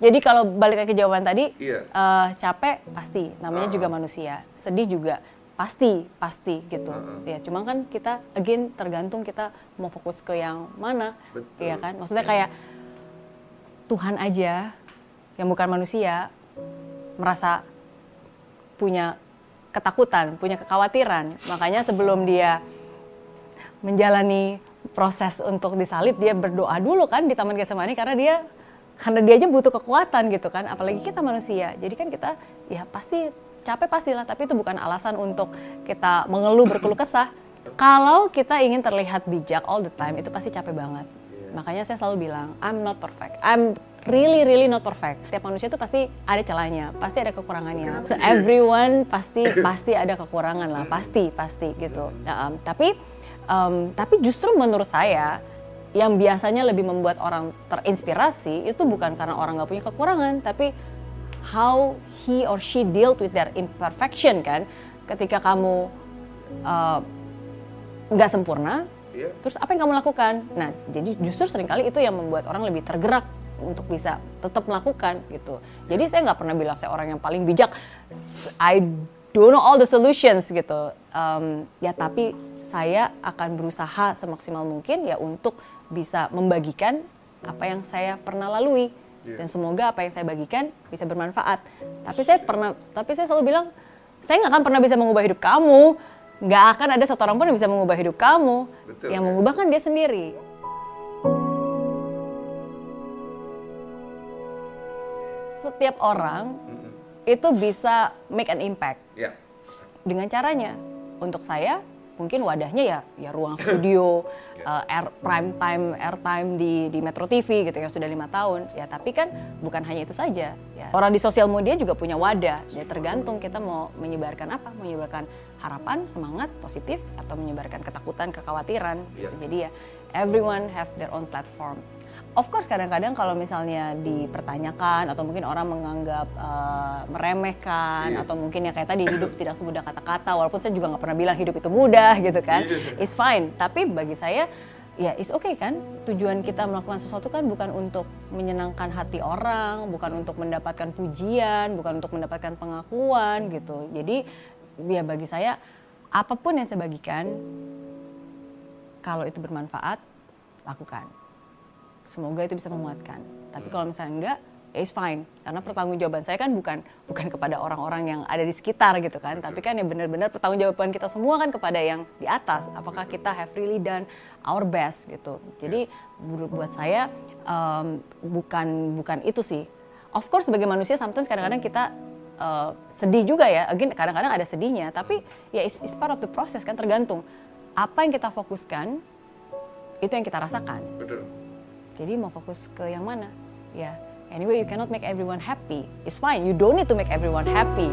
Jadi kalau balik lagi ke jawaban tadi, Iya. eh, capek pasti, namanya Ah. juga manusia. Sedih juga pasti, pasti gitu. Ah, ah. Ya, cuma kan kita again tergantung kita mau fokus ke yang mana, Betul. Iya kan? Maksudnya kayak Tuhan aja yang bukan manusia merasa punya ketakutan, punya kekhawatiran. Makanya sebelum dia menjalani proses untuk disalib, dia berdoa dulu kan di Taman Getsemani karena dia karena dia aja butuh kekuatan gitu kan, apalagi kita manusia. Jadi kan kita ya pasti capek pastilah, tapi itu bukan alasan untuk kita mengeluh berkeluh kesah. Kalau kita ingin terlihat bijak all the time, itu pasti capek banget. Makanya saya selalu bilang, I'm not perfect. I'm really really not perfect. Tiap manusia itu pasti ada celahnya, pasti ada kekurangannya. So, everyone pasti pasti ada kekurangan lah, pasti pasti gitu. Ya, um, tapi um, tapi justru menurut saya yang biasanya lebih membuat orang terinspirasi itu bukan karena orang nggak punya kekurangan, tapi how he or she dealt with their imperfection kan. Ketika kamu uh, nggak sempurna, Iya. terus apa yang kamu lakukan? Nah, jadi justru sering kali itu yang membuat orang lebih tergerak untuk bisa tetap melakukan gitu. Jadi saya nggak pernah bilang saya orang yang paling bijak. I don't know all the solutions gitu. Um, ya tapi saya akan berusaha semaksimal mungkin ya untuk bisa membagikan apa yang saya pernah lalui Iya. dan semoga apa yang saya bagikan bisa bermanfaat. Tapi saya pernah, tapi saya selalu bilang saya nggak akan pernah bisa mengubah hidup kamu. Nggak akan ada satu orang pun yang bisa mengubah hidup kamu. Betul, yang ya. mengubah kan dia sendiri. Setiap orang itu bisa make an impact Ya. dengan caranya. Untuk saya mungkin wadahnya ya ya ruang studio, uh, air prime time airtime di di Metro TV gitu yang sudah lima tahun. Ya tapi kan bukan hanya itu saja. Ya. Orang di sosial media juga punya wadah. Ya tergantung kita mau menyebarkan apa, menyebarkan harapan, semangat, positif atau menyebarkan ketakutan, kekhawatiran. Iya. Gitu. Jadi ya everyone have their own platform. Of course kadang-kadang kalau misalnya dipertanyakan atau mungkin orang menganggap uh, meremehkan Iya. atau mungkin ya kayak tadi hidup tidak semudah kata-kata walaupun saya juga nggak pernah bilang hidup itu mudah gitu kan Iya. it's fine tapi bagi saya ya it's okay kan tujuan kita melakukan sesuatu kan bukan untuk menyenangkan hati orang bukan untuk mendapatkan pujian bukan untuk mendapatkan pengakuan gitu jadi ya bagi saya apa pun yang saya bagikan kalau itu bermanfaat lakukan semoga itu bisa memuatkan. Tapi kalau misalnya enggak, ya it's fine. Karena pertanggungjawaban saya kan bukan bukan kepada orang-orang yang ada di sekitar gitu kan, tapi kan ya benar-benar pertanggungjawaban kita semua kan kepada yang di atas. Apakah kita have really done our best gitu. Jadi bu- buat saya em, bukan bukan itu sih. Of course sebagai manusia sometimes kadang-kadang kita eh, sedih juga ya. Again kadang-kadang ada sedihnya, tapi ya it's, it's part of the process kan tergantung apa yang kita fokuskan itu yang kita rasakan. Betul. Jadi mau fokus ke yang mana? Ya, anyway you cannot make everyone happy. It's fine. You don't need to make everyone happy.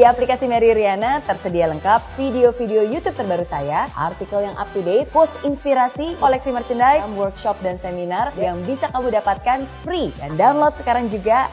Di aplikasi Mary Riana tersedia lengkap video-video YouTube terbaru saya, artikel yang up to date, post inspirasi, koleksi merchandise, workshop dan seminar yang bisa kamu dapatkan free dan download sekarang juga